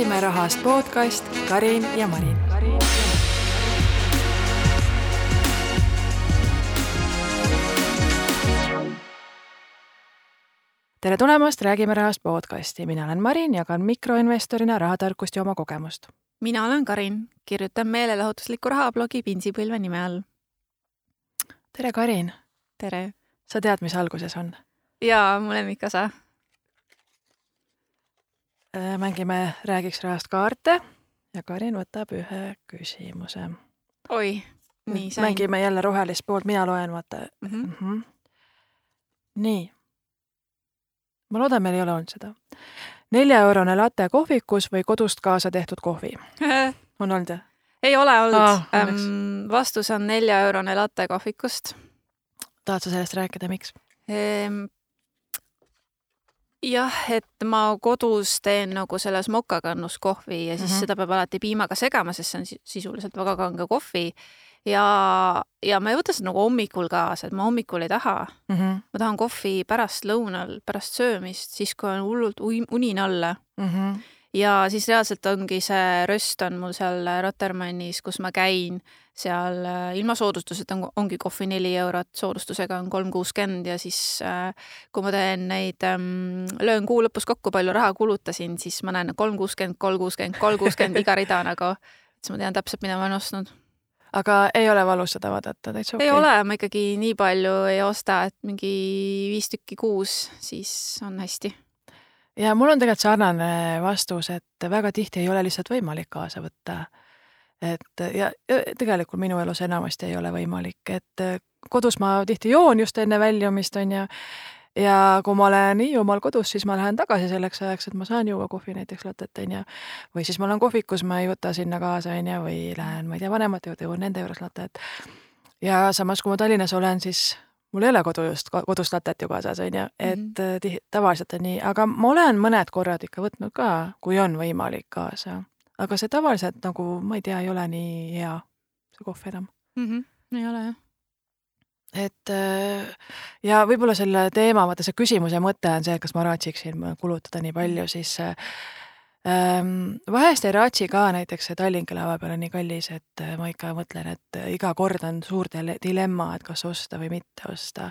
räägime rahast podcast Karin ja Marin. tere tulemast Räägime rahast podcasti, mina olen Marin, jagan mikroinvestorina rahatarkust ja oma kogemust. mina olen Karin, kirjutan meelelahutuslikku rahablogi Pinsipõlve nime all. tere, Karin. tere. sa tead, mis alguses on? jaa, mu lemmikosa mängime Räägiks rahast kaarte ja Karin võtab ühe küsimuse. oi, nii sain. mängime jälle rohelist poolt, mina loen, vaata mm. -hmm. mm. -hmm. nii. ma loodan, meil ei ole olnud seda. neljaeurone latte kohvikus või kodust kaasa tehtud kohvi? on olnud jah? ei ole olnud ah,. Ähm, vastus on neljaeurone latte kohvikust. tahad sa sellest rääkida, miks ehm,? Jah, et ma kodus teen nagu selles mokakannus kohvi ja siis mm -hmm. seda peab alati piimaga segama, sest see on sisuliselt väga kange kohvi. ja, ja ma ei võta seda nagu hommikul kaasa, et ma hommikul ei taha mm. -hmm. ma tahan kohvi pärastlõunal, pärast söömist, siis kui on hullult unin alla mm. -hmm. ja siis reaalselt ongi see röst on mul seal Rotermannis, kus ma käin seal äh, ilma soodustuseta on, ongi kohvi neli eurot, soodustusega on kolm kuuskümmend ja siis äh, kui ma teen neid ähm,, löön kuu lõpus kokku, palju raha kulutasin, siis ma näen kolm kuuskümmend, kolm kuuskümmend, kolm kuuskümmend iga rida nagu, siis ma tean täpselt, mida ma olen ostnud. aga ei ole valus seda vaadata, täitsa okei okay.? ei ole, ma ikkagi nii palju ei osta, et mingi viis tükki kuus, siis on hästi ja mul on tegelikult sarnane vastus, et väga tihti ei ole lihtsalt võimalik kaasa võtta et ja, ja tegelikult minu elus enamasti ei ole võimalik, et äh, kodus ma tihti joon just enne väljumist, on ju, ja kui ma olen Hiiumaal kodus, siis ma lähen tagasi selleks ajaks, et ma saan juua kohvi näiteks latet, on ju. või siis ma olen kohvikus, ma ei võta sinna kaasa, on ju, või lähen, ma ei tea, vanemate juurde, joon nende juures latet. ja samas, kui ma Tallinnas olen, siis mul ei ole kodust, kodust latet ju kaasas, on ju, et mm -hmm. tavaliselt on nii, aga ma olen mõned korrad ikka võtnud ka, kui on võimalik kaasa aga see tavaliselt nagu, ma ei tea, ei ole nii hea, see kohv enam mm. -hmm. ei ole jah et äh, ja võib-olla selle teema, vaata see küsimuse mõte on see, et kas ma raatsiksin kulutada nii palju, siis ähm, vahest ei raatsi ka näiteks see Tallinki laeva peal on nii kallis, et äh, ma ikka mõtlen, et iga kord on suur dilemma, et kas osta või mitte osta.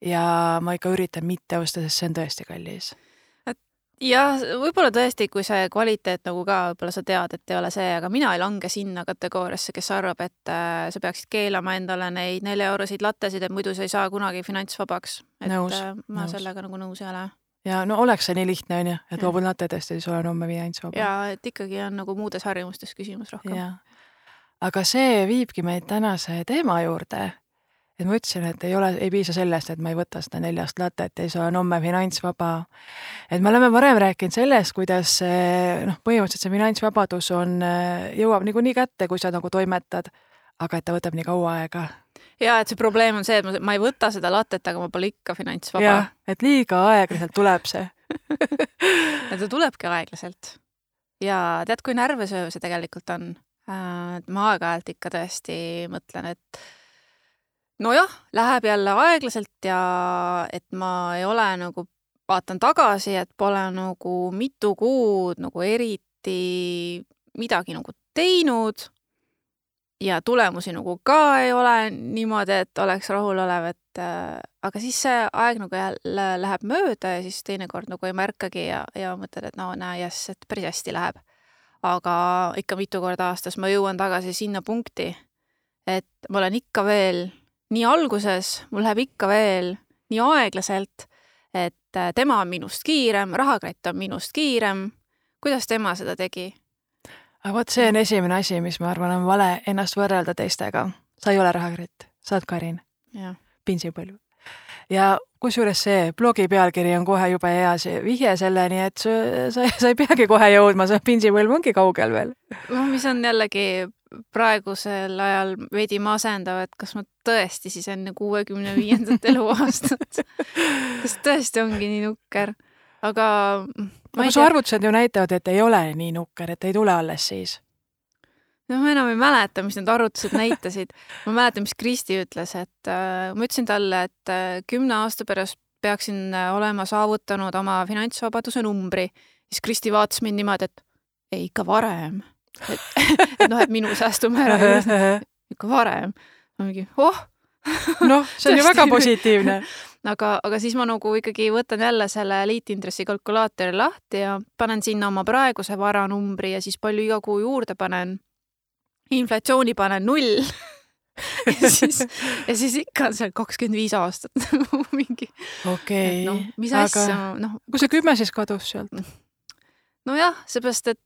ja ma ikka üritan mitte osta, sest see on tõesti kallis jah, võib-olla tõesti, kui see kvaliteet nagu ka, võib-olla sa tead, et ei ole see, aga mina ei lange sinna kategooriasse, kes arvab, et äh, sa peaksid keelama endale neid neljaeuroseid lattesid, et muidu sa ei saa kunagi finantsvabaks. et nõus, äh, ma nõus. sellega nagu nõus ei ole. ja no oleks see nii lihtne, on ju, et loobun latedest ja siis olen homme finantsvaba. ja et ikkagi on nagu muudes harjumustes küsimus rohkem. aga see viibki meid tänase teema juurde et ma ütlesin, et ei ole, ei piisa sellest, et ma ei võta seda neljast latet ja siis olen homme finantsvaba. et me oleme varem rääkinud sellest, kuidas noh, põhimõtteliselt see finantsvabadus on, jõuab niikuinii kätte, kui sa nagu toimetad, aga et ta võtab nii kaua aega. ja et see probleem on see, et ma ei võta seda latet, aga ma pole ikka finantsvaba. et liiga aeglaselt tuleb see ja ta tulebki aeglaselt. ja tead, kui närvesööv see tegelikult on? Äh, ma aeg-ajalt ikka tõesti mõtlen, et nojah, läheb jälle aeglaselt ja et ma ei ole nagu, vaatan tagasi, et pole nagu mitu kuud nagu eriti midagi nagu teinud ja tulemusi nagu ka ei ole niimoodi, et oleks rahulolev, et äh, aga siis see aeg nagu jälle läheb mööda ja siis teinekord nagu ei märkagi ja, ja mõtled, et no näe, jess, et päris hästi läheb. aga ikka mitu korda aastas ma jõuan tagasi sinna punkti, et ma olen ikka veel nii alguses mul läheb ikka veel nii aeglaselt, et äh, tema on minust kiirem, rahakratt on minust kiirem. kuidas tema seda tegi? aga vot see on esimene asi, mis ma arvan, on vale ennast võrrelda teistega. sa ei ole rahakratt, sa oled Karin. pinsipõlv. ja kusjuures see blogi pealkiri on kohe jube hea, see vihje selleni, et sa, sa, sa ei peagi kohe jõudma, see pinsipõlv ongi kaugel veel. noh, mis on jällegi praegusel ajal veidi masendav, et kas ma tõesti siis enne kuuekümne viiendat eluaastat, kas tõesti ongi nii nukker, aga aga su arvutused ju näitavad, et ei ole nii nukker, et ei tule alles siis. no ma enam ei mäleta, mis need arvutused näitasid. ma mäletan, mis Kristi ütles, et äh, ma ütlesin talle, et äh, kümne aasta pärast peaksin äh, olema saavutanud oma finantsvabaduse numbri. siis Kristi vaatas mind niimoodi, et ei, ikka varem. Et, et noh, et minu säästumäär ikka varem. ma mingi, oh noh, see on ju väga positiivne. aga, aga siis ma nagu ikkagi võtan jälle selle liitintressi kalkulaatori lahti ja panen sinna oma praeguse varanumbri ja siis palju iga kuu juurde panen. inflatsiooni panen null ja siis, ja siis ikka on seal kakskümmend viis aastat mingi. okei okay., no, mis asja, noh. kui see kümme siis kadus sealt? nojah, seepärast, et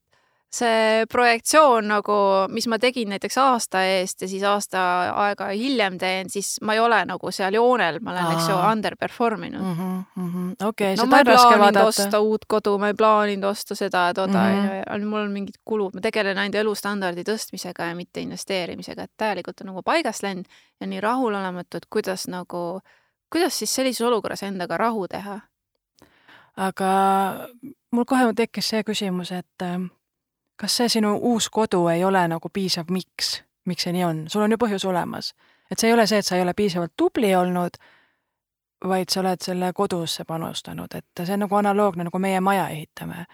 see projektsioon nagu, mis ma tegin näiteks aasta eest ja siis aasta aega hiljem teen, siis ma ei ole nagu seal joonel, ma olen, eks ju, underperform inud mm -hmm,. Mm -hmm. okei okay,, no, seda on raske vaadata. osta uut kodu, ma ei plaaninud osta seda, toda mm, -hmm. mul on mingid kulud, ma tegelen ainult elustandardi tõstmisega ja mitte investeerimisega, et täielikult on nagu paigast läinud ja nii rahulolematud, kuidas nagu, kuidas siis sellises olukorras endaga rahu teha? aga mul kohe tekkis see küsimus, et kas see sinu uus kodu ei ole nagu piisav miks, miks see nii on, sul on ju põhjus olemas. et see ei ole see, et sa ei ole piisavalt tubli olnud, vaid sa oled selle kodusse panustanud, et see on nagu analoogne, nagu meie maja ehitame.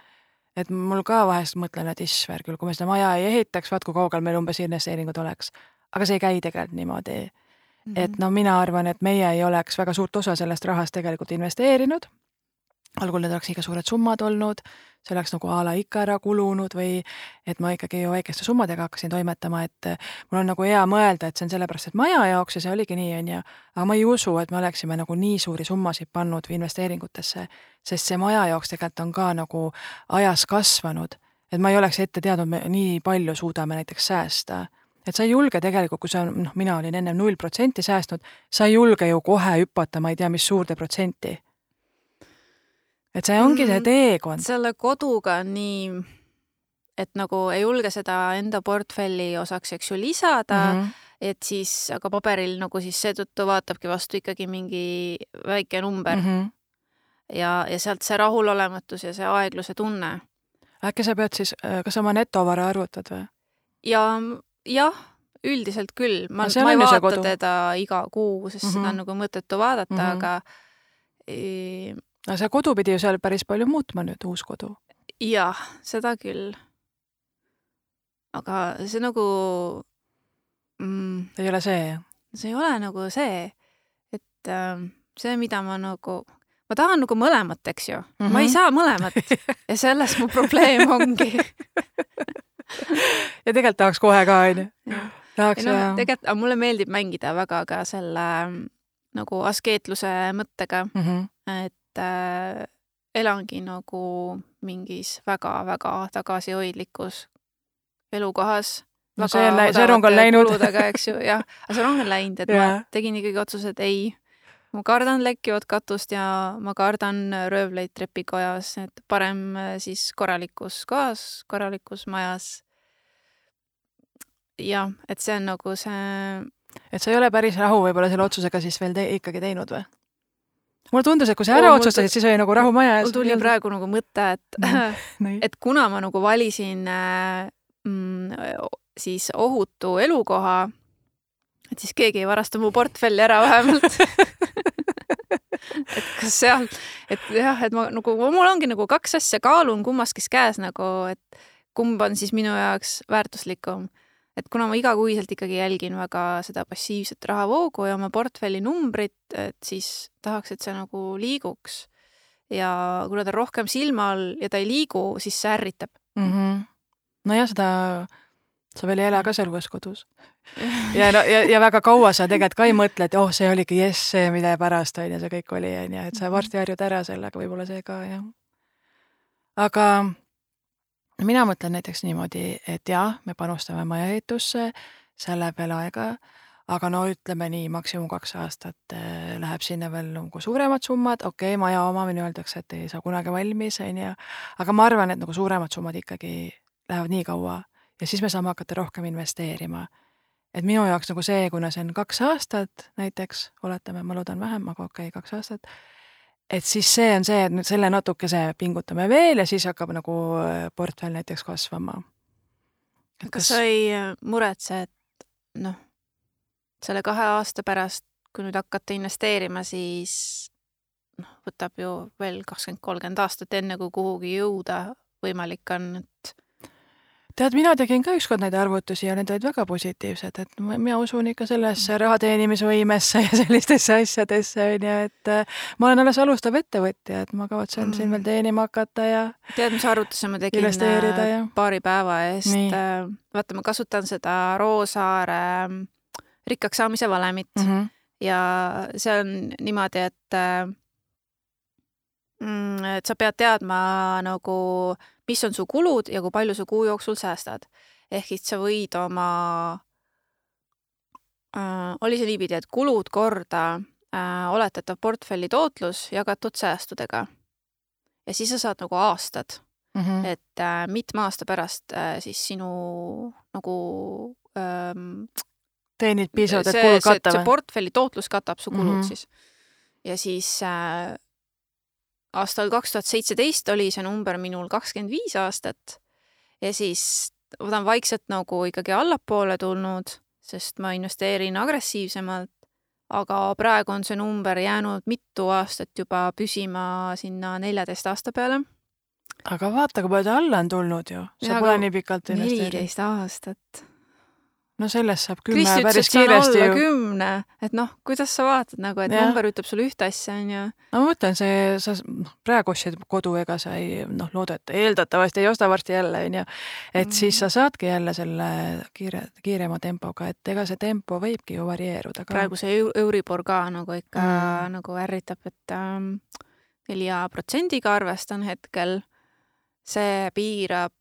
et mul ka vahest mõtlen, et issver küll, kui me seda maja ei ehitaks, vaat kui kaugel meil umbes investeeringud oleks. aga see ei käi tegelikult niimoodi et no mina arvan, et meie ei oleks väga suurt osa sellest rahast tegelikult investeerinud algul need oleks liiga suured summad olnud, see oleks nagu a la ikka ära kulunud või et ma ikkagi ju väikeste summadega hakkasin toimetama, et mul on nagu hea mõelda, et see on sellepärast, et maja jaoks ja see oligi nii, on ju, aga ma ei usu, et me oleksime nagu nii suuri summasid pannud investeeringutesse, sest see maja jaoks tegelikult on ka nagu ajas kasvanud, et ma ei oleks ette teadnud, me nii palju suudame näiteks säästa. Et sa ei julge tegelikult, kui sa, noh, mina olin ennem null protsenti säästnud, sa ei julge ju kohe hüpata, ma ei tea, mis suurde protsenti et see ongi see mm, teekond. selle koduga on nii, et nagu ei julge seda enda portfelli osaks, eks ju, lisada mm, -hmm. et siis, aga paberil nagu siis seetõttu vaatabki vastu ikkagi mingi väike number mm. -hmm. ja, ja sealt see rahulolematus ja see aegluse tunne. äkki sa pead siis, kas sa oma netovara arvutad või? ja, jah üldiselt küll, ma, ma ei vaata teda iga kuu, sest mm -hmm. seda on nagu mõttetu vaadata mm, -hmm. aga aga see kodu pidi ju seal päris palju muutma nüüd, uus kodu. jah, seda küll. aga see nagu mm,. ei ole see, see ei ole nagu see, et äh, see, mida ma nagu, ma tahan nagu mõlemat, eks ju mm. -hmm. ma ei mhm. saa mõlemat ja selles mu probleem ongi ja tegelikult tahaks kohe ka, onju. tahaks no, ja. tegelikult, mulle meeldib mängida väga ka selle nagu askeetluse mõttega mm, -hmm. et äh, elangi nagu mingis väga-väga tagasihoidlikus elukohas. no see on, see rong on läinud. eks ju, jah, aga see rong on läinud, et yeah. ma tegin ikkagi otsuse, et ei, ma kardan lekkivat katust ja ma kardan röövleid trepikojas, et parem äh, siis korralikus kohas, korralikus majas. jah, et see on nagu see. et sa ei ole päris rahu võib-olla selle otsusega siis veel te ikkagi teinud või? Mulle tundus, et kui sa ära otsustasid, siis oli nagu rahu maja ees. mul tuli praegu nagu mõte, et no, et kuna ma nagu valisin äh, mm, siis ohutu elukoha, et siis keegi ei varasta mu portfelli ära vähemalt. Et kas seal, et jah, et ma nagu, mul ongi nagu kaks asja, kaalun kummaski käes nagu, et kumb on siis minu jaoks väärtuslikum et kuna ma igakuiselt ikkagi jälgin väga seda passiivset rahavoogu ja oma portfelli numbrit, et siis tahaks, et see nagu liiguks. ja kuna ta on rohkem silma all ja ta ei liigu, siis see ärritab mm. -hmm. nojah, seda, sa veel ei ela ka seal uues kodus. ja no ja, ja väga kaua sa tegelikult ka ei mõtle, et oh, see oligi jess, see, mida pärast on ju, see kõik oli, on ju, et sa varsti harjud ära sellega, võib-olla see ka jah. aga mina mõtlen näiteks niimoodi, et jah, me panustame majaehitusse, see läheb veel aega, aga no ütleme nii, maksimum kaks aastat äh, läheb sinna veel nagu suuremad summad, okei okay,, maja omamine öeldakse, et ei saa kunagi valmis, on ju, aga ma arvan, et nagu suuremad summad ikkagi lähevad nii kaua ja siis me saame hakata rohkem investeerima. et minu jaoks nagu see, kuna see on kaks aastat näiteks, oletame, ma loodan vähem, aga okei okay,, kaks aastat et siis see on see, et nüüd selle natukese pingutame veel ja siis hakkab nagu äh, portfell näiteks kasvama. kas, kas sa ei äh, muretse, et noh, selle kahe aasta pärast, kui nüüd hakata investeerima, siis noh, võtab ju veel kakskümmend, kolmkümmend aastat, enne kui kuhugi jõuda võimalik on, et tead, mina tegin ka ükskord neid arvutusi ja need olid väga positiivsed, et ma, mina usun ikka sellesse raha teenimisvõimesse ja sellistesse asjadesse onju, et äh, ma olen alles alustav ettevõtja, et ma kavatsen mm. siin veel teenima hakata ja. tead, mis arvutuse ma tegin investeerida ja paari päeva eest? vaata, ma kasutan seda Roosaare mm, rikkaks saamise valemit mm -hmm. ja see on niimoodi, et mm, et sa pead teadma nagu mis on su kulud ja kui palju sa kuu jooksul säästad. ehk siis sa võid oma äh,, oli see niipidi, et kulud korda äh, oletatav portfelli tootlus jagatud säästudega. ja siis sa saad nagu aastad mm, -hmm. et äh, mitme aasta pärast äh, siis sinu nagu ähm, teenid piisavalt, et kulud katta või? see portfelli tootlus katab su kulud mm -hmm. siis. ja siis äh, aastal kaks tuhat seitseteist oli see number minul kakskümmend viis aastat ja siis ta on vaikselt nagu ikkagi allapoole tulnud, sest ma investeerin agressiivsemalt, aga praegu on see number jäänud mitu aastat juba püsima sinna neljateist aasta peale. aga vaata, kui palju ta alla on tulnud ju, sa ja, pole nii pikalt investeerinud. neliteist aastat no sellest saab kümme Krist päris kiiresti ju. kümne, et noh, kuidas sa vaatad nagu, et ja. number ütleb sulle ühte asja, onju. no ma mõtlen, see, sa noh, praegu ostsid kodu, ega sa ei noh, loodeta, eeldatavasti ei osta varsti jälle, onju. et mm. siis sa saadki jälle selle kiire, kiirema tempoga, et ega see tempo võibki ju varieeruda ka. praegu see Euribor ka nagu ikka mm. nagu ärritab, et ähm, nelja ähm, protsendiga arvestan hetkel. see piirab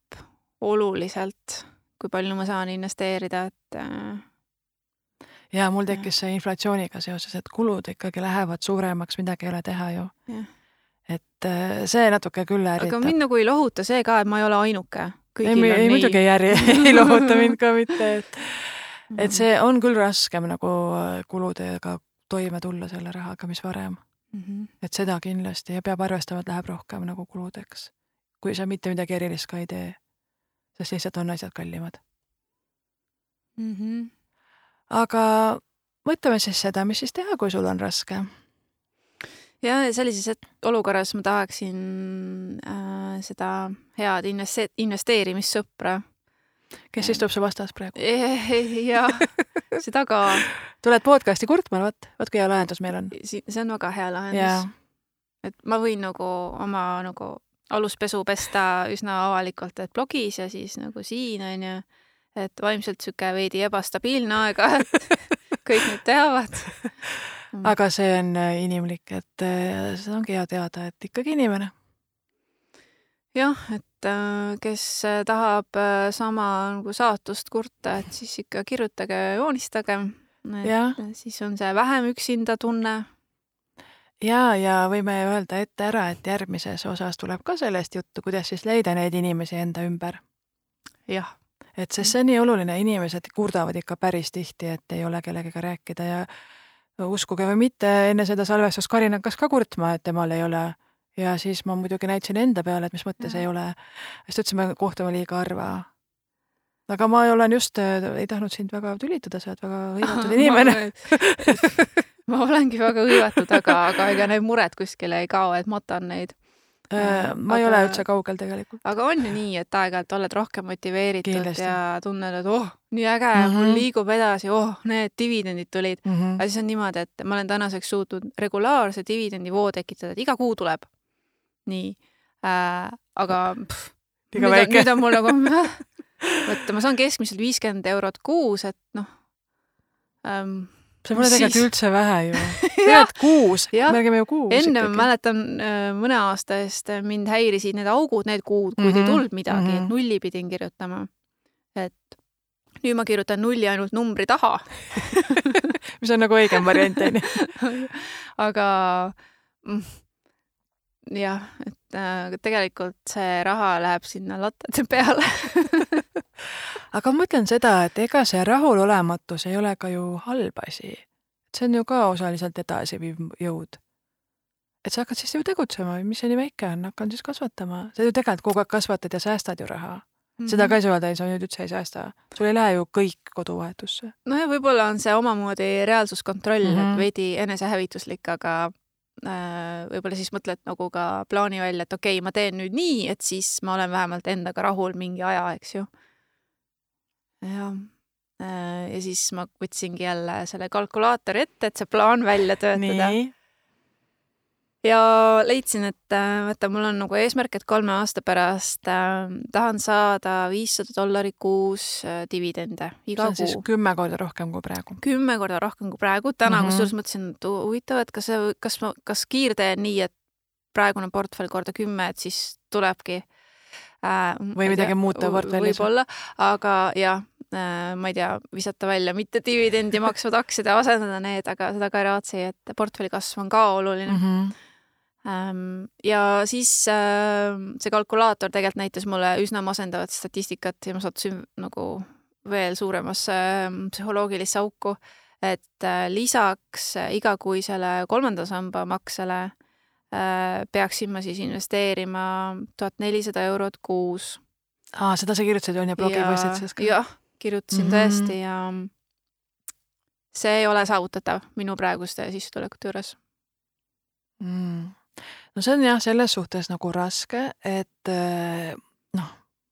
oluliselt kui palju ma saan investeerida, et äh, ja mul tekkis see inflatsiooniga seoses, et kulud ikkagi lähevad suuremaks, midagi ei ole teha ju. et äh, see natuke küll ärritab. aga mind nagu ei lohuta see ka, et ma ei ole ainuke. ei, ei muidugi ei ärri, ei lohuta mind ka mitte, et et see on küll raskem nagu äh, kuludega toime tulla selle rahaga, mis varem mm. -hmm. et seda kindlasti ja peab arvestama, et läheb rohkem nagu kuludeks, kui sa mitte midagi erilist ka ei tee sest lihtsalt on asjad kallimad mm. -hmm. aga mõtleme siis seda, mis siis teha, kui sul on raske. ja sellises olukorras ma tahaksin äh, seda head investe-, investeerimissõpra. kes istub su vastas praegu? jah, seda ka. tuled podcast'i kurtma, vot, vot kui hea lahendus meil on. see on väga hea lahendus. et ma võin nagu oma nagu aluspesu pesta üsna avalikult, et blogis ja siis nagu siin on ju, et vaimselt sihuke veidi ebastabiilne aeg-ajalt kõik nüüd teavad. Mm.. aga see on äh, inimlik, et äh, seda ongi hea teada, et ikkagi inimene. jah, et äh, kes tahab sama nagu saatust kurta, et siis ikka kirjutage, joonistage. siis on see vähem üksinda tunne ja, ja võime öelda ette ära, et järgmises osas tuleb ka sellest juttu, kuidas siis leida neid inimesi enda ümber. jah. et sest see on nii oluline, inimesed kurdavad ikka päris tihti, et ei ole kellegagi rääkida ja uskuge või mitte, enne seda salvestust Karin hakkas ka kurtma, et temal ei ole. ja siis ma muidugi näitasin enda peale, et mis mõttes ja. ei ole. siis ta ütles, me kohtume liiga harva aga ma olen just, ei tahtnud sind väga tülitada, sa oled väga hõivatud inimene ma olengi väga hõivatud, aga, aga ega need mured kuskile ei kao, et matan neid äh,. ma aga, ei ole üldse kaugel tegelikult. aga on ju nii, et aeg-ajalt oled rohkem motiveeritud Kindlasti. ja tunned, et oh, nii äge mm, -hmm. mul liigub edasi, oh, need dividendid tulid mm. -hmm. aga siis on niimoodi, et ma olen tänaseks suutnud regulaarse dividendivoo tekitada, et iga kuu tuleb. nii äh,, aga pff, liiga väike. nüüd on mul nagu vot ma saan keskmiselt viiskümmend eurot kuus, et noh ähm, see pole tegelikult siis... üldse vähe ju. tegelikult kuus, me räägime ju kuus. enne ma mäletan äh, mõne aasta eest mind häirisid need augud, need kuud, kui mm -hmm. ei mhm, tulnud midagi mm, -hmm. et nulli pidin kirjutama. et nüüd ma kirjutan nulli ainult numbri taha mis on nagu õigem variant onju. aga mm, jah, et äh, tegelikult see raha läheb sinna lattade peale aga ma mõtlen seda, et ega see rahulolematus ei ole ka ju halb asi. see on ju ka osaliselt edasiviiv jõud. et sa hakkad siis ju tegutsema, mis see nii väike on, hakkan siis kasvatama. sa ju tegelikult kogu aeg kasvatad ja säästad ju raha seda ka ei saa öelda, ei sa nüüd üldse ei säästa. sul ei lähe ju kõik koduvahetusse. nojah, võib-olla on see omamoodi reaalsuskontroll mm, -hmm. et mhm. veidi enesehävituslik, aga võib-olla siis mõtled nagu ka plaani välja, et okei okay,, ma teen nüüd nii, et siis ma olen vähemalt endaga rahul mingi aja, eks ju jah. ja siis ma võtsingi jälle selle kalkulaatori ette, et see plaan välja töötada. Ja leidsin, et vaata, mul on nagu eesmärk, et kolme aasta pärast äh, tahan saada viissada dollarit kuus äh, dividende iga kuu. see on siis kümme korda rohkem kui praegu. kümme korda rohkem kui praegu, täna mm -hmm. kusjuures mõtlesin, et huvitav, et kas kas ma, kas kiirtee on nii, et praegune portfell korda kümme, et siis tulebki äh,. või midagi muuta portfellis. võib-olla, aga jah äh,, ma ei tea, visata välja mitte dividendi maksvad aktsiad ja asendada need, aga seda ka ei raatsi, et portfelli kasv on ka oluline mm. -hmm ja siis äh, see kalkulaator tegelikult näitas mulle üsna masendavat statistikat ja ma sattusin nagu veel suuremasse psühholoogilisse auku, et äh, lisaks igakuisele kolmanda samba maksele Äh, peaksin ma siis investeerima tuhat nelisada eurot kuus. aa, seda sa kirjutasid on ju blogipostitusest ka? jah, kirjutasin mm -hmm. tõesti ja see ei ole saavutatav minu praeguste sissetulekute juures mm.. No see on jah, selles suhtes nagu raske, et äh, noh,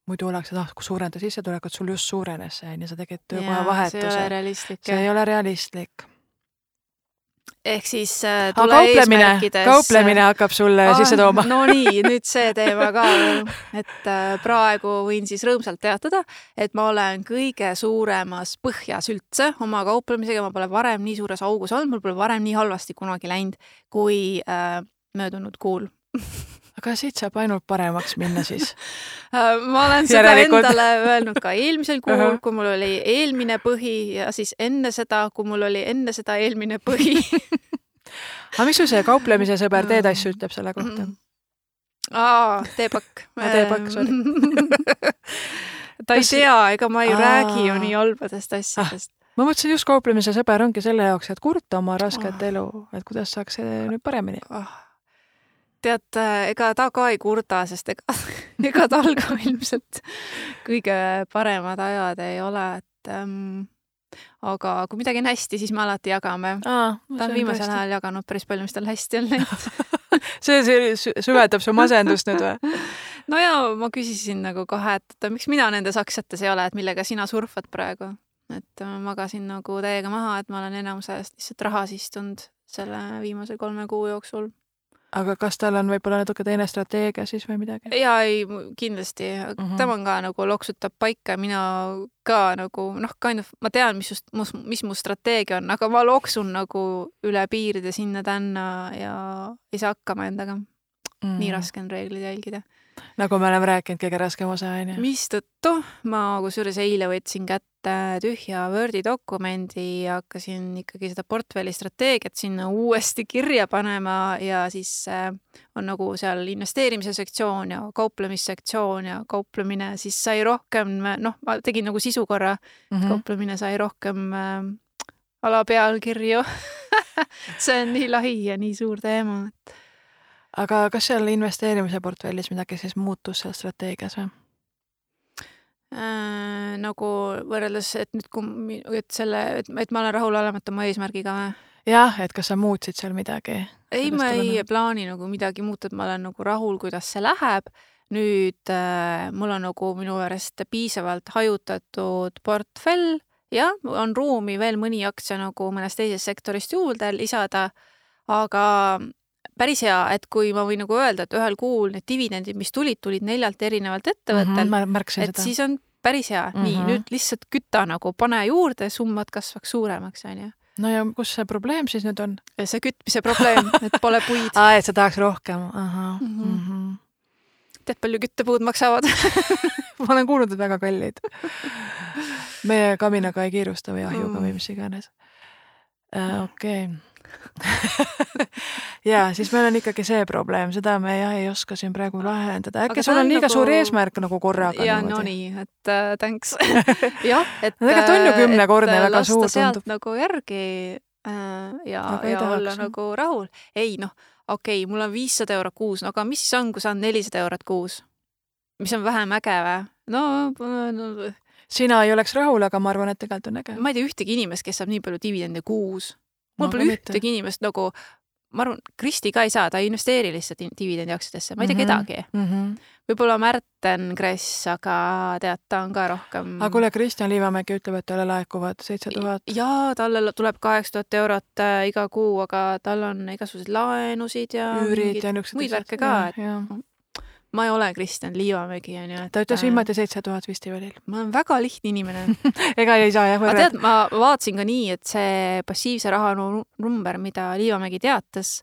muidu oleks, et ah, kui suurenda sissetulekut, sul just suurenes see on ju, sa tegid töökoha vahetuse. see ei ole realistlik. ehk siis äh, tule kauplemine, eesmärkides. kauplemine hakkab sulle ah, sisse tooma. no nii, nüüd see teema ka, et äh, praegu võin siis rõõmsalt teatada, et ma olen kõige suuremas põhjas üldse oma kauplemisega, ma pole varem nii suures augus olnud, mul pole varem nii halvasti kunagi läinud kui äh, möödunud kuul. Aga siit saab ainult paremaks minna siis. Äh, ma olen seda endale öelnud ka eelmisel kuul uh, -huh. kui mul oli eelmine põhi ja siis enne seda, kui mul oli enne seda eelmine põhi. Aga miks sul see kauplemise sõber Teetass ütleb selle kohta? aa, teepakk. Teepakk, sorry. Ta ei tea, ega ma ei aa. räägi ju nii halbadest asjadest. Ah ma mõtlesin just kauplemise sõber ongi selle jaoks, et kurta oma rasket oh. elu, et kuidas saaks nüüd paremini. Oh tead, ega ta ka ei kurda, sest ega, ega tal ka ilmselt kõige paremad ajad ei ole, et ähm, aga kui midagi on hästi, siis me alati jagame. ta on viimasel ajal jaganud päris palju, mis tal hästi on läinud see, see süvendab su masendust nüüd või? no ja ma küsisin nagu kohe, et miks mina nendes aktsiates ei ole, et millega sina surfad praegu. et ma magasin nagu täiega maha, et ma olen enamus ajast lihtsalt rahas istunud selle viimase kolme kuu jooksul aga kas tal on võib-olla natuke teine strateegia siis või midagi? jaa, ei kindlasti mm, -hmm. tema on ka nagu loksutab paika, mina ka nagu noh, kind of ma tean, mis just, mis mu strateegia on, aga ma loksun nagu üle piiride sinna-tänna ja ei saa hakkama endaga mm. -hmm. nii raske on reegleid jälgida nagu me oleme rääkinud, kõige raskem osa on ju. mistõttu ma kusjuures eile võtsin kätte tühja Wordi dokumendi ja hakkasin ikkagi seda portfelli strateegiat sinna uuesti kirja panema ja siis äh, on nagu seal investeerimise sektsioon ja kauplemissektsioon ja kauplemine siis sai rohkem, noh, ma tegin nagu sisu korra mm, -hmm. kauplemine sai rohkem äh, alapealkirju see on nii lahi ja nii suur teema, et aga kas seal investeerimise portfellis midagi siis muutus seal strateegias või äh,? nagu võrreldes, et nüüd, kui, et selle, et, et ma olen rahulolematu oma eesmärgiga või? jah, et kas sa muutsid seal midagi? ei, ma ei tuleneb? plaani nagu midagi muuta, et ma olen nagu rahul, kuidas see läheb. nüüd äh, mul on nagu minu meelest piisavalt hajutatud portfell, jah, on ruumi veel mõni aktsia nagu mõnest teisest sektorist juurde lisada, aga päris hea, et kui ma võin nagu öelda, et ühel kuul need dividendid, mis tulid, tulid neljalt erinevalt ettevõttelt mm, -hmm, et seda. siis on päris hea mm, -hmm. nii mhm. nüüd lihtsalt küta nagu, pane juurde, summad kasvaks suuremaks, onju no ja kus see probleem siis nüüd on? see kütmise probleem, et pole puid aa, et sa tahaks rohkem, ahah mm. -hmm. Mm -hmm. tead, palju küttepuud maksavad ma olen kuulnud, et väga kallid. meie kaminaga ei kiirusta või ahjuga mm. või mis iganes äh,. okei okay ja siis meil on ikkagi see probleem, seda me jah ei oska siin praegu lahendada, äkki sul on liiga nagu... suur eesmärk nagu korraga. ja no nii, et äh, thanks jah, et no tegelikult on ju äh, kümnekordne äh, väga suur tundub. nagu järgi äh, ja, ja tahaks, olla nagu rahul. ei noh, okei okay,, mul on viissada eurot kuus, no aga mis siis on, kui saan nelisada eurot kuus? mis on vähem äge või? no, no sina ei oleks rahul, aga ma arvan, et tegelikult on äge. ma ei tea ühtegi inimest, kes saab nii palju dividende kuus mul pole ühtegi inimest nagu ma arvan, Kristi ka ei saa, ta ei investeeri lihtsalt dividendiaktsiatesse, ma ei tea Mhm. kedagi. mm. -hmm. võib-olla Märten Kress, aga tead, ta on ka rohkem. aga kuule, Kristjan Liivamägi ütleb, et talle laekuvad seitse tuhat. jaa, talle tuleb kaheksa tuhat eurot äh, iga kuu, aga tal on igasuguseid laenusid ja üürid ja niisugused muid värke ka, et ja. Ma ei ole Kristjan Liivamägi, onju. ta ütles viimati seitse tuhat festivalil. ma olen väga lihtne inimene ega ei saa jah võrrelda. tead, ma vaatasin ka nii, et see passiivse raha nu- number, mida Liivamägi teatas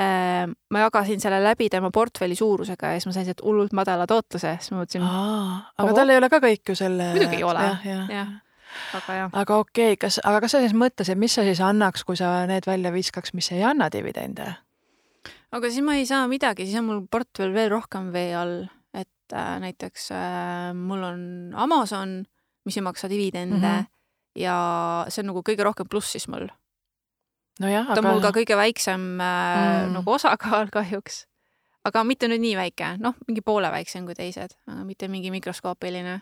äh, ma jagasin selle läbi tema portfelli suurusega ja siis ma sain sealt hullult madala tootluse, siis ma mõtlesin, aga tal ei ole ka kõik ju selle. Muidugi ei ole. jah, aga jah. aga okei okay,, kas, aga kas sa siis mõtlesid, mis sa siis annaks, kui sa need välja viskaks, mis ei anna dividende? Aga siis ma ei saa midagi, siis on mul portfell veel rohkem vee all, et äh, näiteks äh, mul on Amazon, mis ei maksa dividende mm. -hmm. ja see on nagu kõige rohkem plussis mul. nojah, ta on aga mul ka kõige väiksem äh, Mm. nagu osakaal kahjuks. aga mitte nüüd nii väike, noh, mingi poole väiksem kui teised, mitte mingi mikroskoopiline.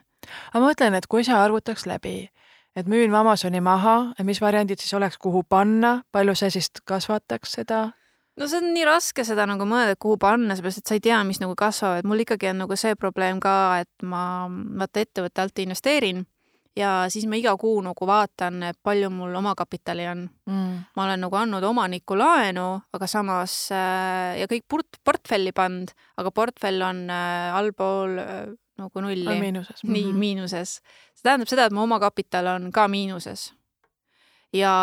aga ma mõtlen, et kui sa arvutaks läbi, et müün ma Amazoni maha, mis variandid siis oleks, kuhu panna, palju see siis kasvataks seda? No see on nii raske seda nagu mõelda, kuhu panna, seepärast et sa ei tea, mis nagu kasvavad. mul ikkagi on nagu see probleem ka, et ma vaata ettevõtte alt investeerin ja siis ma iga kuu nagu vaatan, et palju mul omakapitali on. Mm. ma olen nagu andnud omanikku laenu, aga samas äh, ja kõik port-, portfelli pannud, aga portfell on äh, allpool äh, nagu nulli miinuses. nii miinuses. see tähendab seda, et mu omakapital on ka miinuses. ja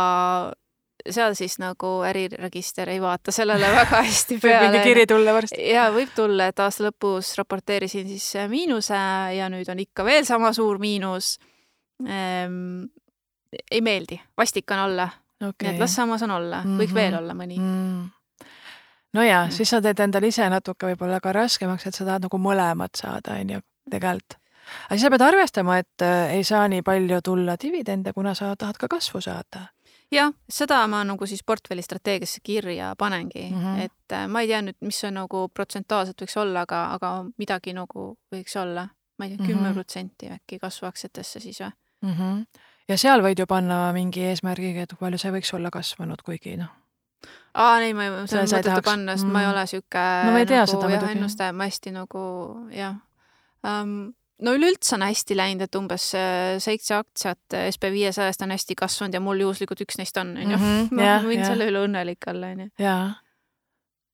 seal siis nagu äriregister ei vaata sellele väga hästi võib mingi peale. kiri tulla varsti. ja võib tulla, et aasta lõpus raporteerisin siis miinuse ja nüüd on ikka veel sama suur miinus ehm,. ei meeldi, vastik on olla okay., nii et las samas on olla mm, -hmm. veel olla mõni mm.. no ja Mm. siis sa teed endale ise natuke võib-olla ka raskemaks, et sa tahad nagu mõlemat saada, on ju, tegelikult. aga siis sa pead arvestama, et äh, ei saa nii palju tulla dividende, kuna sa tahad ka kasvu saada. jah, seda ma nagu siis portfelli strateegiasse kirja panengi mm, Mhm. -hmm. et äh, ma ei tea nüüd, mis see nagu protsentuaalselt võiks olla, aga, aga midagi nagu võiks olla, ma ei tea, kümme Mhm. protsenti äkki kasvuaktsiatesse siis või? mm. -hmm. ja seal võid ju panna mingi eesmärgiga, et kui palju see võiks olla kasvanud, kuigi noh, aa, ei, ma ei, seda ei tahaks- panna, sest ma ei mm. ole sihuke No ma ei tea nagu, seda jah, ennustaja, ma hästi nagu jah um,. No üleüldse on hästi läinud, et umbes äh, seitse aktsiat SB viiesajast on hästi kasvanud ja mul juhuslikult üks neist on, onju. Mhm, ma jah, võin jah. selle üle õnnelik olla, onju. jaa.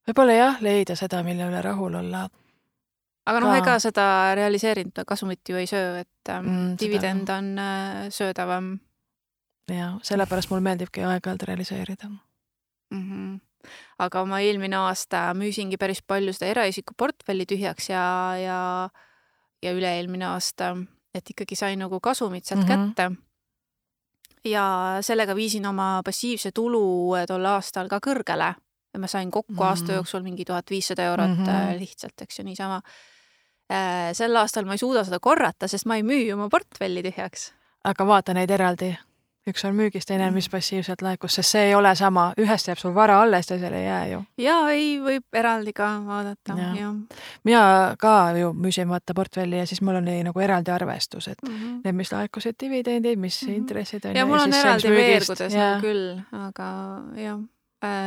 võib-olla jah, leida seda, mille üle rahul olla. aga noh, ega seda realiseerinud kasumit ju ei söö, et ähm, Mm, dividend on äh, söödavam ja sellepärast mulle meeldibki aeg-ajalt realiseerida. mm. -hmm. aga ma eelmine aasta müüsingi päris palju seda eraisiku portfelli tühjaks ja, ja, ja üle-eelmine aasta, et ikkagi sain nagu kasumit sealt mm. -hmm. kätte. ja sellega viisin oma passiivse tulu tol aastal ka kõrgele ja ma sain kokku mm -hmm. aasta jooksul mingi tuhat viissada eurot mm. -hmm. lihtsalt, eks ju, niisama. sel aastal ma ei suuda seda korrata, sest ma ei müü oma portfelli tühjaks aga vaata neid eraldi. Üks on müügis, teine on, mis passiivselt laekus, sest see ei ole sama, ühest jääb sul vara alles, teisel ei jää ju. ja ei, võib eraldi ka vaadata Jah. ja, ja.. mina ka ju müüsin vaata portfelli ja siis mul oli nagu eraldi arvestus, et Mm -hmm. need, mis laekusid dividendid, mis Mhm. intressid on ja mul on eraldi veergudes ja, küll, aga jah,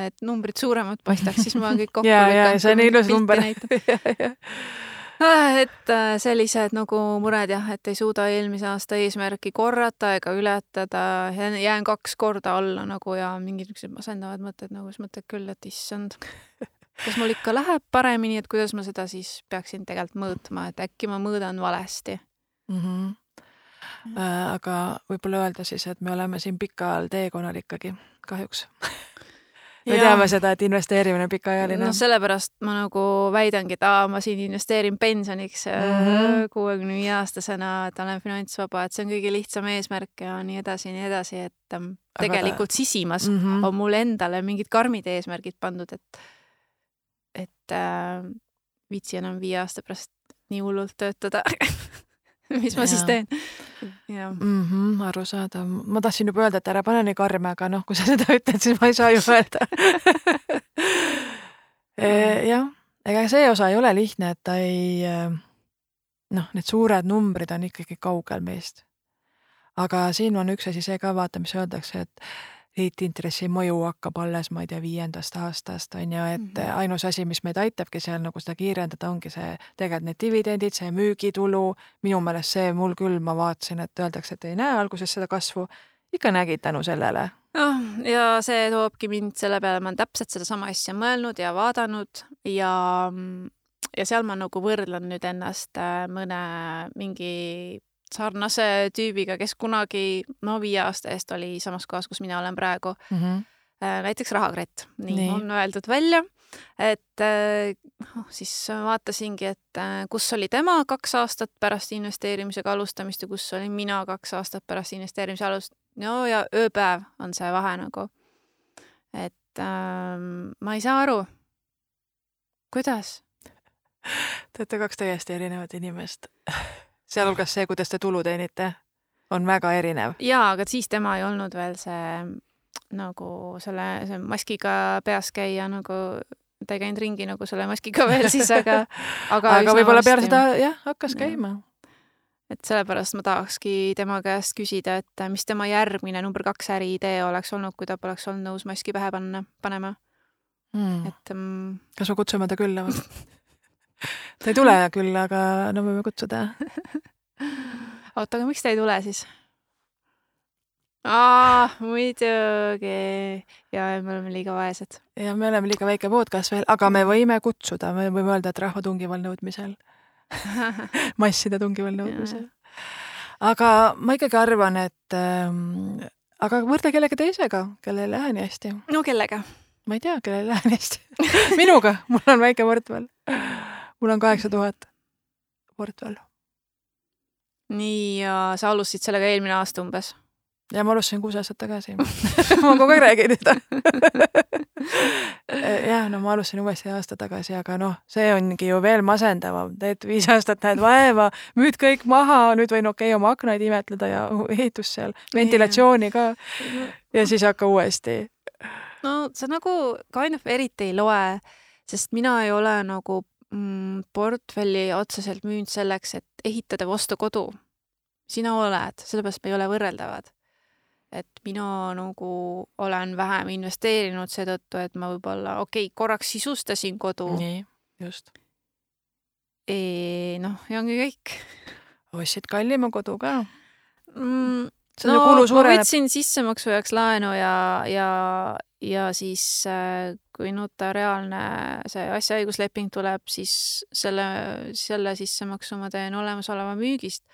et numbrid suuremad paistaks, siis ma kõik kokku ja, ja see on ilus number et äh, sellised nagu mured jah, et ei suuda eelmise aasta eesmärki korrata ega ületada, jään kaks korda alla nagu ja mingid niisugused masendavad mõtted nagu, siis mõtled küll, et issand, kas mul ikka läheb paremini, et kuidas ma seda siis peaksin tegelikult mõõtma, et äkki ma mõõdan valesti. mm. -hmm. Aga võib-olla öelda siis, et me oleme siin pikal teekonnal ikkagi, kahjuks me Ja- teame seda, et investeerimine on pikaajaline no sellepärast ma nagu väidangi, et aa, ma siin investeerin pensioniks Mhm. kuuekümne viie aastasena, et olen finantsvaba, et see on kõige lihtsam eesmärk ja nii edasi, nii edasi, et ähm, Aga tegelikult sisimas mm -hmm. on mul endale mingid karmid eesmärgid pandud, et et äh, viitsi enam viie aasta pärast nii hullult töötada. mis ma siis Jaa. teen? jah. mm. -hmm, arusaadav, ma tahtsin juba öelda, et ära pane nii karme, aga noh, kui sa seda ütled, siis ma ei saa ju öelda E, jah, ega see osa ei ole lihtne, et ta ei noh, need suured numbrid on ikkagi kaugel meist. aga siin on üks asi see ka, vaata, mis öeldakse, et liitintressi mõju hakkab alles, ma ei tea, viiendast aastast on ju, et mm -hmm. ainus asi, mis meid aitabki seal nagu seda kiirendada, ongi see tegelikult need dividendid, see müügitulu. minu meelest see mul küll, ma vaatasin, et öeldakse, et ei näe alguses seda kasvu, ikka nägid tänu sellele noh, ja see toobki mind selle peale, ma olen täpselt sedasama asja mõelnud ja vaadanud ja ja seal ma nagu võrdlen nüüd ennast äh, mõne mingi sarnase tüübiga, kes kunagi, no viie aasta eest oli samas kohas, kus mina olen praegu mm. -hmm. näiteks Rahakrett, nii, nii on öeldud välja, et noh, siis vaatasingi, et kus oli tema kaks aastat pärast investeerimisega alustamist ja kus olin mina kaks aastat pärast investeerimise alust-, no ja ööpäev on see vahe nagu. et ähm, ma ei saa aru, kuidas Te olete kaks täiesti erinevat inimest. sealhulgas see, kuidas te tulu teenite, on väga erinev. jaa, aga siis tema ei olnud veel see nagu selle, see maskiga peas käia nagu ta ei käinud ringi nagu selle maskiga veel siis, aga aga, aga võib-olla peale seda jah, hakkas ja. käima. et sellepärast ma tahakski tema käest küsida, et mis tema järgmine number kaks äriidee oleks olnud, kui ta poleks olnud nõus maski pähe panna, panema hmm.. et um... kas me kutsume ta külla või ta ei tule küll, aga no võime kutsuda. oota, aga miks ta ei tule siis? aa, muidugi. ja me oleme liiga vaesed. ja me oleme liiga väike podcast veel, aga me võime kutsuda, me võime öelda, et rahva tungival nõudmisel masside tungival nõudmisel. aga ma ikkagi arvan, et ähm, aga võrdle kellegi teisega, kellel ei lähe nii hästi. no kellega? ma ei tea, kellel ei lähe nii hästi minuga, mul on väike portfell mul on kaheksa tuhat portfell. nii, ja sa alustasid sellega eelmine aasta umbes? ja ma alustasin kuus aastat tagasi ma kogu aeg räägin seda jah, no ma alustasin uuesti aasta tagasi, aga noh, see ongi ju veel masendavam, teed viis aastat, näed vaeva, müüd kõik maha, nüüd võin okei okay, oma aknaid imetleda ja ehitust seal, ventilatsiooni ka. ja siis hakka uuesti. no sa nagu kind of eriti ei loe, sest mina ei ole nagu portfelli otseselt müünud selleks, et ehitada või osta kodu. sina oled, sellepärast me ei ole võrreldavad. et mina nagu olen vähem investeerinud seetõttu, et ma võib-olla, okei okay,, korraks sisustasin kodu. nii, just. noh, ja ongi kõik. ostsid kallima kodu ka mm,? no ma võtsin sissemaksu jaoks laenu ja, ja, ja siis äh, kui notariaalne see asjaõigusleping tuleb, siis selle, selle sissemaksu ma teen olemasoleva müügist.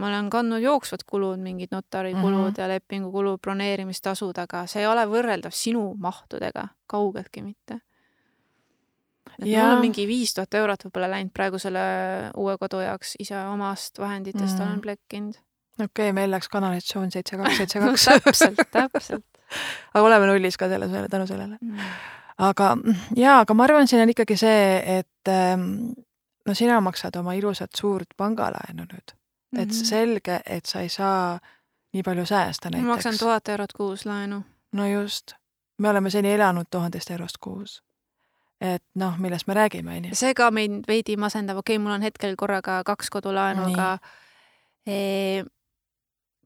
ma olen kandnud jooksvad kulud, mingid notarikulud mm -hmm. ja lepingukulud, broneerimistasud, aga see ei ole võrreldav sinu mahtudega, kaugeltki mitte. et ja. mul on mingi viis tuhat eurot võib-olla läinud praegu selle uue kodu jaoks ise omast vahenditest mm -hmm. olen plekkinud. okei okay,, meil läks kanalisatsioon seitse, kaks, seitse, kaks. täpselt, täpselt aga oleme nullis ka selle, tänu sellele mm aga jaa, aga ma arvan, siin on ikkagi see, et ähm, no sina maksad oma ilusat suurt pangalaenu nüüd mm, -hmm. et mhm. selge, et sa ei saa nii palju säästa näiteks. ma maksan tuhat eurot kuus laenu. no just, me oleme seni elanud tuhandest eurost kuus. et noh, millest me räägime, onju. see ka mind veidi masendab, okei okay,, mul on hetkel korraga kaks kodulaenu, aga e,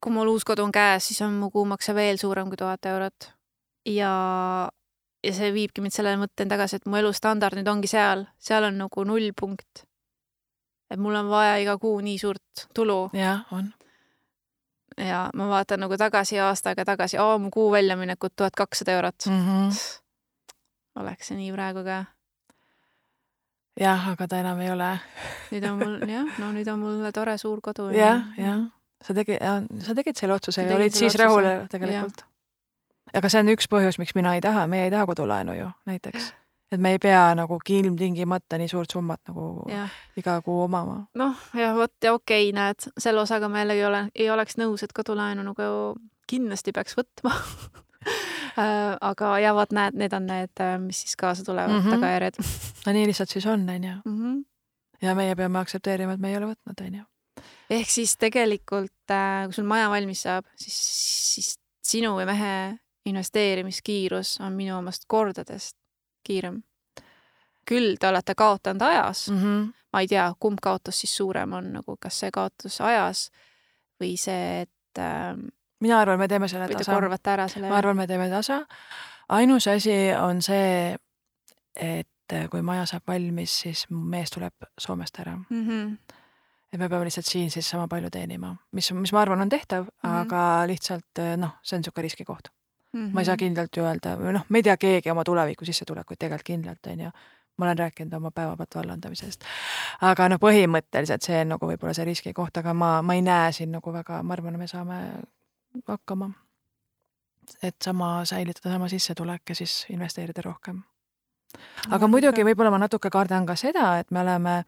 kui mul uus kodu on käes, siis on mu kuumakse veel suurem kui tuhat eurot. ja ja see viibki mind selle mõtteni tagasi, et mu elustandard nüüd ongi seal, seal on nagu nullpunkt. et mul on vaja iga kuu nii suurt tulu. jah, on. ja ma vaatan nagu tagasi aasta aega tagasi, aa, mu kuu väljaminekud tuhat kakssada eurot mm. -hmm. oleks see nii praegu ka? jah, aga ta enam ei ole. nüüd on mul jah, no nüüd on mul tore suur kodu. jah, jah, sa tegid, sa tegid selle otsuse ja olid siis rahul tegelikult aga see on üks põhjus, miks mina ei taha, meie ei taha kodulaenu ju näiteks. et me ei pea nagu ilmtingimata nii suurt summat nagu ja. iga kuu omama. noh, ja vot ja okei okay,, näed, selle osaga ma jällegi olen, ei oleks nõus, et kodulaenu nagu kindlasti peaks võtma äh, aga ja vot näed, need on need, äh, mis siis kaasa tulevad mm -hmm. tagajärjed. no nii lihtsalt siis on, onju. Mhm. ja meie peame aktsepteerima, et me ei ole võtnud, onju. ehk siis tegelikult, äh, kui sul maja valmis saab, siis, siis sinu ja mehe investeerimiskiirus on minu omast kordades kiirem. küll te olete kaotanud ajas mm, -hmm. ma ei tea, kumb kaotus siis suurem on nagu, kas see kaotus ajas või see, et äh, mina arvan, me teeme selle tasa. korvata ära selle. ma arvan, me teeme tasa. ainus asi on see, et kui maja saab valmis, siis mees tuleb Soomest ära mm. -hmm. et me peame lihtsalt siin siis sama palju teenima, mis, mis ma arvan, on tehtav mm, -hmm. aga lihtsalt noh, see on niisugune riskikoht mm. -hmm. ma ei saa kindlalt ju öelda, või noh, me ei tea keegi oma tuleviku sissetulekuid tegelikult kindlalt, on ju ma olen rääkinud oma päevapealt vallandamisest. aga noh, põhimõtteliselt see on nagu võib-olla see riskikoht, aga ma, ma ei näe siin nagu väga, ma arvan, me saame hakkama. et sama, säilitada sama sissetulek ja siis investeerida rohkem. aga muidugi võib-olla ma natuke kardan ka seda, et me oleme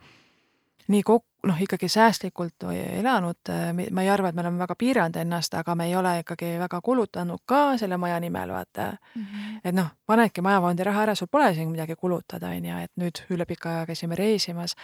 nii kok-, noh, ikkagi säästlikult elanud, ma ei arva, et me oleme väga piiranud ennast, aga me ei ole ikkagi väga kulutanud ka selle maja nimel, vaata mm. -hmm. et noh, panedki majafondi raha ära, sul pole siin midagi kulutada, on ju, et nüüd üle pika aja käisime reisimas.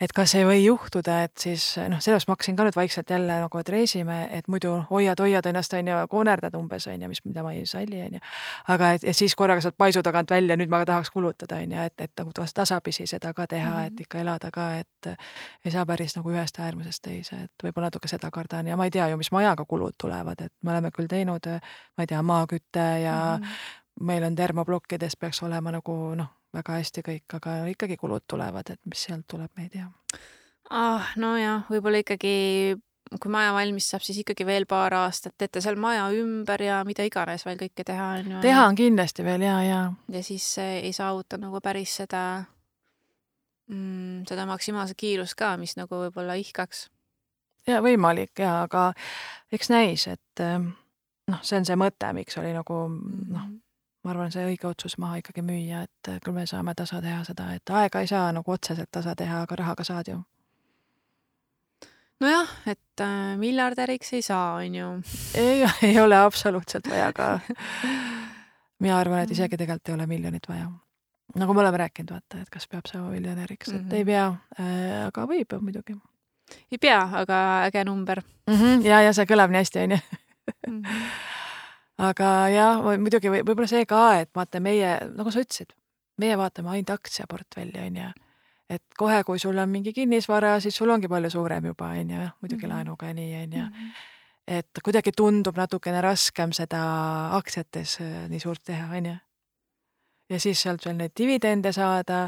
et kas ei või juhtuda, et siis noh, sellest ma hakkasin ka nüüd vaikselt jälle nagu, et reisime, et muidu hoiad-hoiad ennast, on ju, koonerdad umbes, on ju, mis, mida ma ei salli, on ju. aga et, et siis korraga sealt paisu tagant välja, nüüd ma tahaks kulutada, on ju, et, et nagu tasapisi seda ka teha mm, -hmm. et ikka elada ka, et ei saa päris nagu ühest äärmusest teise, et võib-olla natuke seda kardan ja ma ei tea ju, mis majaga kulud tulevad, et me oleme küll teinud, ma ei tea, maaküte ja mm -hmm. meil on termoplokkides peaks olema nagu noh, väga hästi kõik, aga ikkagi kulud tulevad, et mis sealt tuleb, me ei tea ah,. nojah, võib-olla ikkagi kui maja valmis saab, siis ikkagi veel paar aastat teete seal maja ümber ja mida iganes veel kõike teha on ju. teha on kindlasti veel ja, ja. ja siis ei saavuta nagu päris seda mm, seda maksimaalset kiirust ka, mis nagu võib-olla ihkaks. ja võimalik ja, aga eks näis, et ähm, noh, see on see mõte, miks oli nagu noh, mhm. ma arvan, see õige otsus maha ikkagi müüa, et äh, küll me saame tasa teha seda, et aega ei saa nagu otseselt tasa teha, aga rahaga saad ju. nojah, et äh, miljardäriks ei saa, on ju. ei, ei ole absoluutselt vaja ka. mina arvan, et isegi tegelikult ei ole miljonit vaja nagu me oleme rääkinud, vaata, et kas peab saama miljonäriks mm, -hmm. et mhm. ei pea äh,, aga võib muidugi. ei pea, aga äge number mm. -hmm, ja, ja see kõlab nii hästi, onju. Mhm. aga jah, muidugi või võib-olla see ka, et vaata meie, nagu sa ütlesid, meie vaatame ainult aktsiaportfelli, onju. et kohe, kui sul on mingi kinnisvara, siis sul ongi palju suurem juba, onju, muidugi mm -hmm. laenuga ja nii, onju mhm. et kuidagi tundub natukene raskem seda aktsiates äh, nii suurt teha, onju ja siis sealt veel neid dividende saada,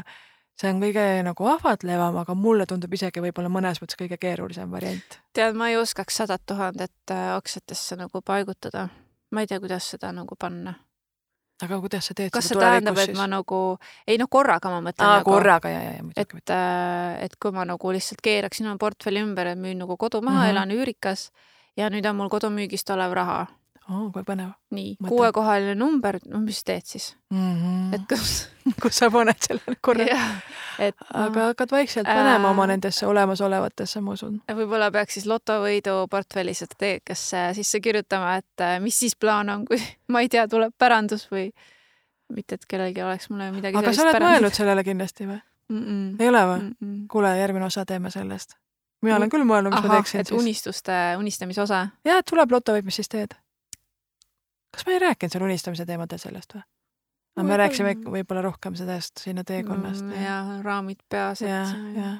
see on kõige nagu ahvatlevam, aga mulle tundub isegi võib-olla mõnes mõttes kõige keerulisem variant. tead, ma ei oskaks sadat tuhandet äh, aktsiatesse nagu paigutada. ma ei tea, kuidas seda nagu panna. aga kuidas sa teed kas see tähendab, et ma nagu, ei noh, korraga ma mõtlen. aa nagu,, korraga ja, ja, ja muidugi. et, äh, et kui ma nagu lihtsalt keeraksin oma portfelli ümber, et müün nagu kodu maha mm, -hmm. elan üürikas ja nüüd on mul kodumüügist olev raha oo, kui põnev. nii, kuuekohaline number, no mis teed siis mm? -hmm. et kus kus sa paned selle korra et aga hakkad vaikselt panema äh, oma nendesse olemasolevatesse, ma usun. võib-olla peaks siis lotovõidu portfelli strateegiasse sisse kirjutama, et äh, mis siis plaan on, kui ma ei tea, tuleb pärandus või mitte, et kellelgi oleks mulle midagi aga sa oled pärandus. mõelnud sellele kindlasti või mm? -mm. ei ole või mm? -mm. kuule, järgmine osa teeme sellest. mina olen küll mõelnud, mis Aha, ma teeksin et siis. unistuste, unistamise osa? jah, et tuleb lotovõit, mis siis teed? Kas ma ei rääkinud seal unistamise teemadel sellest või? no me rääkisime võib-olla rohkem sellest sinna teekonnast mm,. ja raamid peas. ja, ja.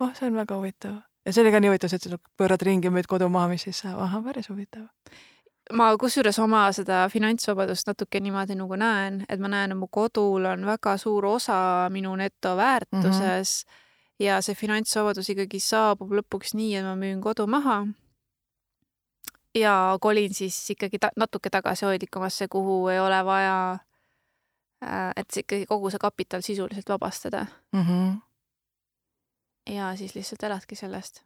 oh, see on väga huvitav. ja see oli ka nii huvitav, sa ütlesid, et pöörad ringi, müüd kodu maha, mis siis saab, ahah, päris huvitav. ma kusjuures oma seda finantsvabadust natuke niimoodi nagu näen, et ma näen, et mu kodul on väga suur osa minu netoväärtuses mm -hmm. ja see finantsvabadus ikkagi saabub lõpuks nii, et ma müün kodu maha ja kolin siis ikkagi ta natuke tagasihoidlikumasse, kuhu ei ole vaja, äh, et ikkagi kogu see kapital sisuliselt vabastada mm. -hmm. ja siis lihtsalt eladki sellest.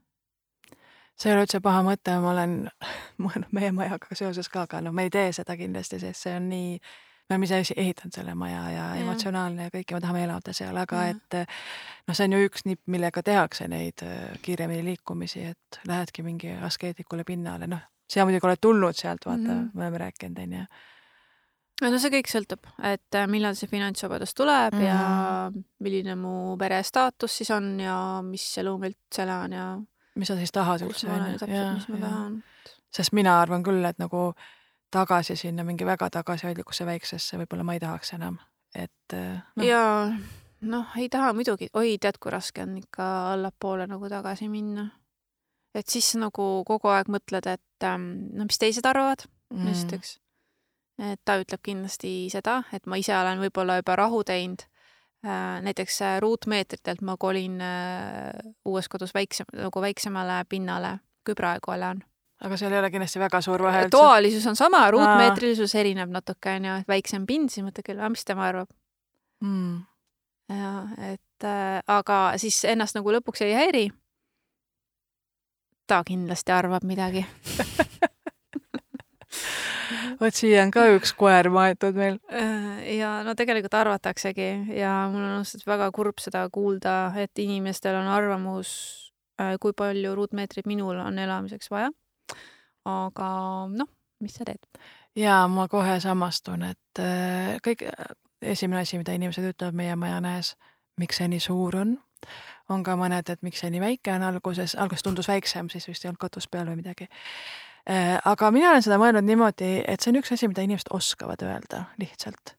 see ei ole üldse paha mõte, ma olen mõelnud meie majaga seoses ka, aga noh, me ei tee seda kindlasti, sest see on nii, me oleme ise ehitanud selle maja ja, ja emotsionaalne ja kõik ja me tahame elada seal, aga ja. et noh, see on ju üks nipp, millega tehakse neid äh, kiiremini liikumisi, et lähedki mingi askeetlikule pinnale, noh sina muidugi oled tulnud sealt, vaata mm, -hmm. me oleme rääkinud, onju. no see kõik sõltub, et äh, millal see finantsvabadus tuleb mm -hmm. ja mhm. milline mu pere staatus siis on ja mis elu ma üldse elan ja mis sa siis tahad üldse, onju. täpselt, mis ma tahan. sest mina arvan küll, et nagu tagasi sinna mingi väga tagasihoidlikusse väiksesse võib-olla ma ei tahaks enam, et äh, no.. jaa, noh, ei taha muidugi, oi, tead, kui raske on ikka allapoole nagu tagasi minna et siis nagu kogu aeg mõtled, et ähm, no mis teised arvavad Mm. esiteks. et ta ütleb kindlasti seda, et ma ise olen võib-olla juba rahu teinud. näiteks äh, ruutmeetritelt ma kolin äh, uues kodus väiksem, nagu väiksemale pinnale, kui praegu elan. aga seal ei ole kindlasti väga suur vahe toalisus on sama, ruutmeetrilisus erineb natuke, onju, et väiksem pind, siis mõtled küll, mis tema arvab. mm. ja et äh, aga siis ennast nagu lõpuks ei häiri. Ta kindlasti arvab midagi vot siia on ka üks koer maetud meil. Äh, ja no tegelikult arvataksegi ja mul on ausalt väga kurb seda kuulda, et inimestel on arvamus, kui palju ruutmeetreid minul on elamiseks vaja. aga noh, mis sa teed? ja ma kohe samastun, et äh, kõik, esimene asi, mida inimesed ütlevad meie maja nähes, miks see nii suur on, on ka mõned, et miks see nii väike on alguses, alguses tundus väiksem, siis vist ei olnud katus peal või midagi aga mina olen seda mõelnud niimoodi, et see on üks asi, mida inimesed oskavad öelda lihtsalt.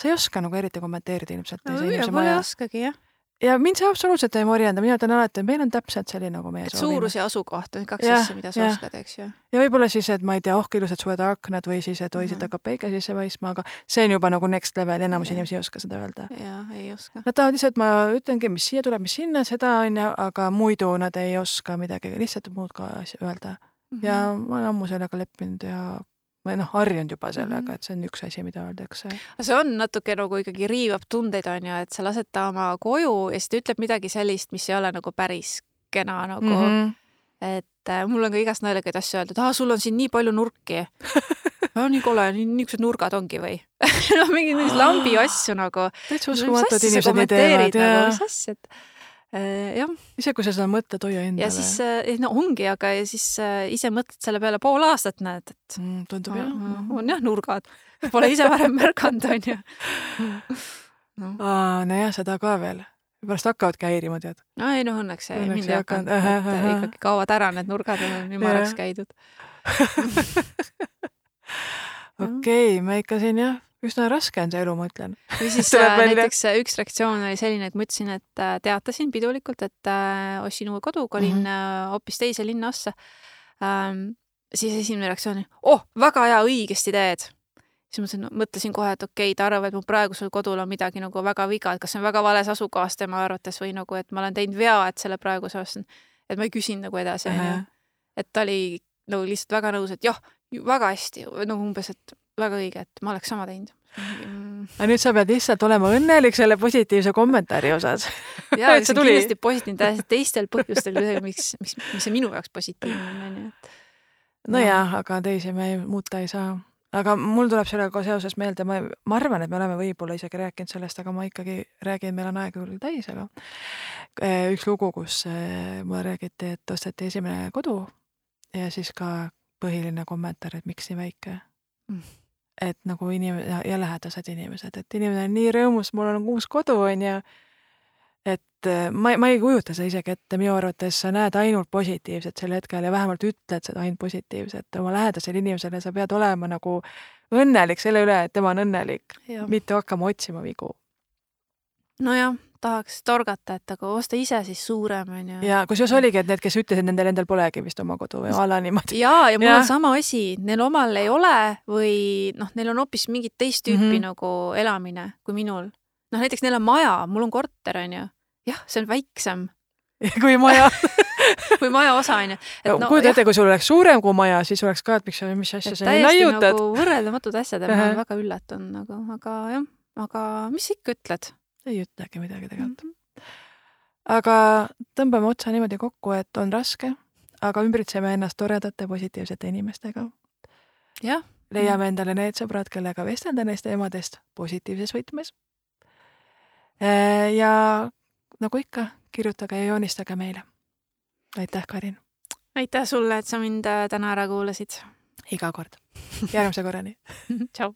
sa ei oska nagu eriti kommenteerida ilmselt no, võib-olla ei oskagi, jah. Ja mind see absoluutselt ei morjenda, mina ütlen alati, et meil on täpselt selline, nagu meie et soovime. suurus ja asukoht on kaks ja, asja, mida sa ja. oskad, eks ju. ja võib-olla siis, et ma ei tea, oh kui ilusad suveaknad või siis, et oi, siit hakkab päike sisse paistma, aga see on juba nagu next level, enamus ja. inimesi ei oska seda öelda. jaa, ei oska. Nad tahavad lihtsalt, ma ütlengi, mis siia tuleb, mis sinna, seda on ju, aga muidu nad ei oska midagi, lihtsalt muud ka öelda mm. -hmm. ja ma olen ammu sellega leppinud ja või noh, harjunud juba sellega -hmm. et see on üks asi, mida öeldakse. see on natuke nagu ikkagi riivab tundeid, on ju, et sa lased ta oma koju ja siis ta ütleb midagi sellist, mis ei ole nagu päris kena nagu mm. -hmm. et äh, mul on ka igast naljakaid asju öeldud, aa, sul on siin nii palju nurki no nii kole, niisugused nurgad ongi või noh, mingeid lambi asju nagu. täitsa uskumatu, et inimesed nii teevad. Nagu, mis asja, et jah. ise, kui sa seda mõtled, hoia endale. ja siis, äh, no ongi, aga ja siis äh, ise mõtled selle peale pool aastat, näed, et mm, tundub jah. on jah nurgad, pole ise varem märganud, onju. no. nojah, seda ka veel, pärast hakkavadki häirima, tead. no ei noh, õnneks, õnneks mind ei hakanud, et ikkagi kaovad ära need nurgad, on ümaraks käidud okei me ikka siin jah üsna raske on see elu, ma ütlen. või siis äh, näiteks äh, üks reaktsioon oli selline, et ma ütlesin, et äh, teatasin pidulikult, et ostsin uue kodu, kolin mm -hmm. hoopis teise linna ossa ähm,. siis esimene reaktsioon oli, oh, väga hea, õigesti teed. siis mõtlesin no,, mõtlesin kohe, et okei okay,, ta arvab, et mu praegusel kodul on midagi nagu väga viga, et kas see on väga vales asukohas tema arvates või nagu, et ma olen teinud vea, et selle praeguse ostan. et ma ei küsinud nagu edasi, onju. et ta oli nagu lihtsalt väga nõus, et jah, väga hästi, nagu umbes, et väga õige, et ma oleks sama teinud mm.. aga nüüd sa pead lihtsalt olema õnnelik selle positiivse kommentaari osas. jaa, see on kindlasti positiivne täiesti teistel põhjustel, miks, miks, miks see minu jaoks positiivne on, onju, et. nojah, aga teisi me muuta ei saa. aga mul tuleb sellega seoses meelde, ma, ma arvan, et me oleme võib-olla isegi rääkinud sellest, aga ma ikkagi räägin, meil on aeg küll täis, aga üks lugu, kus eh, mulle räägiti, et osteti esimene kodu ja siis ka põhiline kommentaar, et miks nii väike mm et nagu inim- ja, ja lähedased inimesed, et inimene on nii rõõmus, mul on uus kodu, on ju. et äh, ma, ma ei kujuta seda isegi ette, minu arvates sa näed ainult positiivset sel hetkel ja vähemalt ütled seda ainult positiivset. Oma lähedasele inimesele, sa pead olema nagu õnnelik selle üle, et tema on õnnelik, mitte hakkama otsima vigu. nojah tahaks torgata, et aga osta ise siis suurem, onju. ja kusjuures oligi, et need, kes ütlesid, nendel endal polegi vist oma kodu või a la niimoodi. ja, ja mul ja. on sama asi, neil omal ei ole või noh, neil on hoopis mingit teist tüüpi mm -hmm. nagu elamine kui minul. noh, näiteks neil on maja, mul on korter, onju. jah, see on väiksem kui maja kui maja osa onju. No, kujuta ette, kui sul oleks suurem kui maja, siis oleks ka, et miks mis asja sa nii laiutad. Nagu võrreldamatud asjad ja ma olen väga üllatunud nagu, aga jah, aga mis sa ikka ütled ei ütlegi midagi tegelikult mm. -hmm. aga tõmbame otsa niimoodi kokku, et on raske, aga ümbritseme ennast toredate positiivsete inimestega. jah. leiame endale need sõbrad, kellega vestelda neist teemadest positiivses võtmes. Äh, ja nagu ikka, kirjutage ja joonistage meile. aitäh, Karin! aitäh sulle, et sa mind äh, täna ära kuulasid! iga kord. järgmise korrani tšau!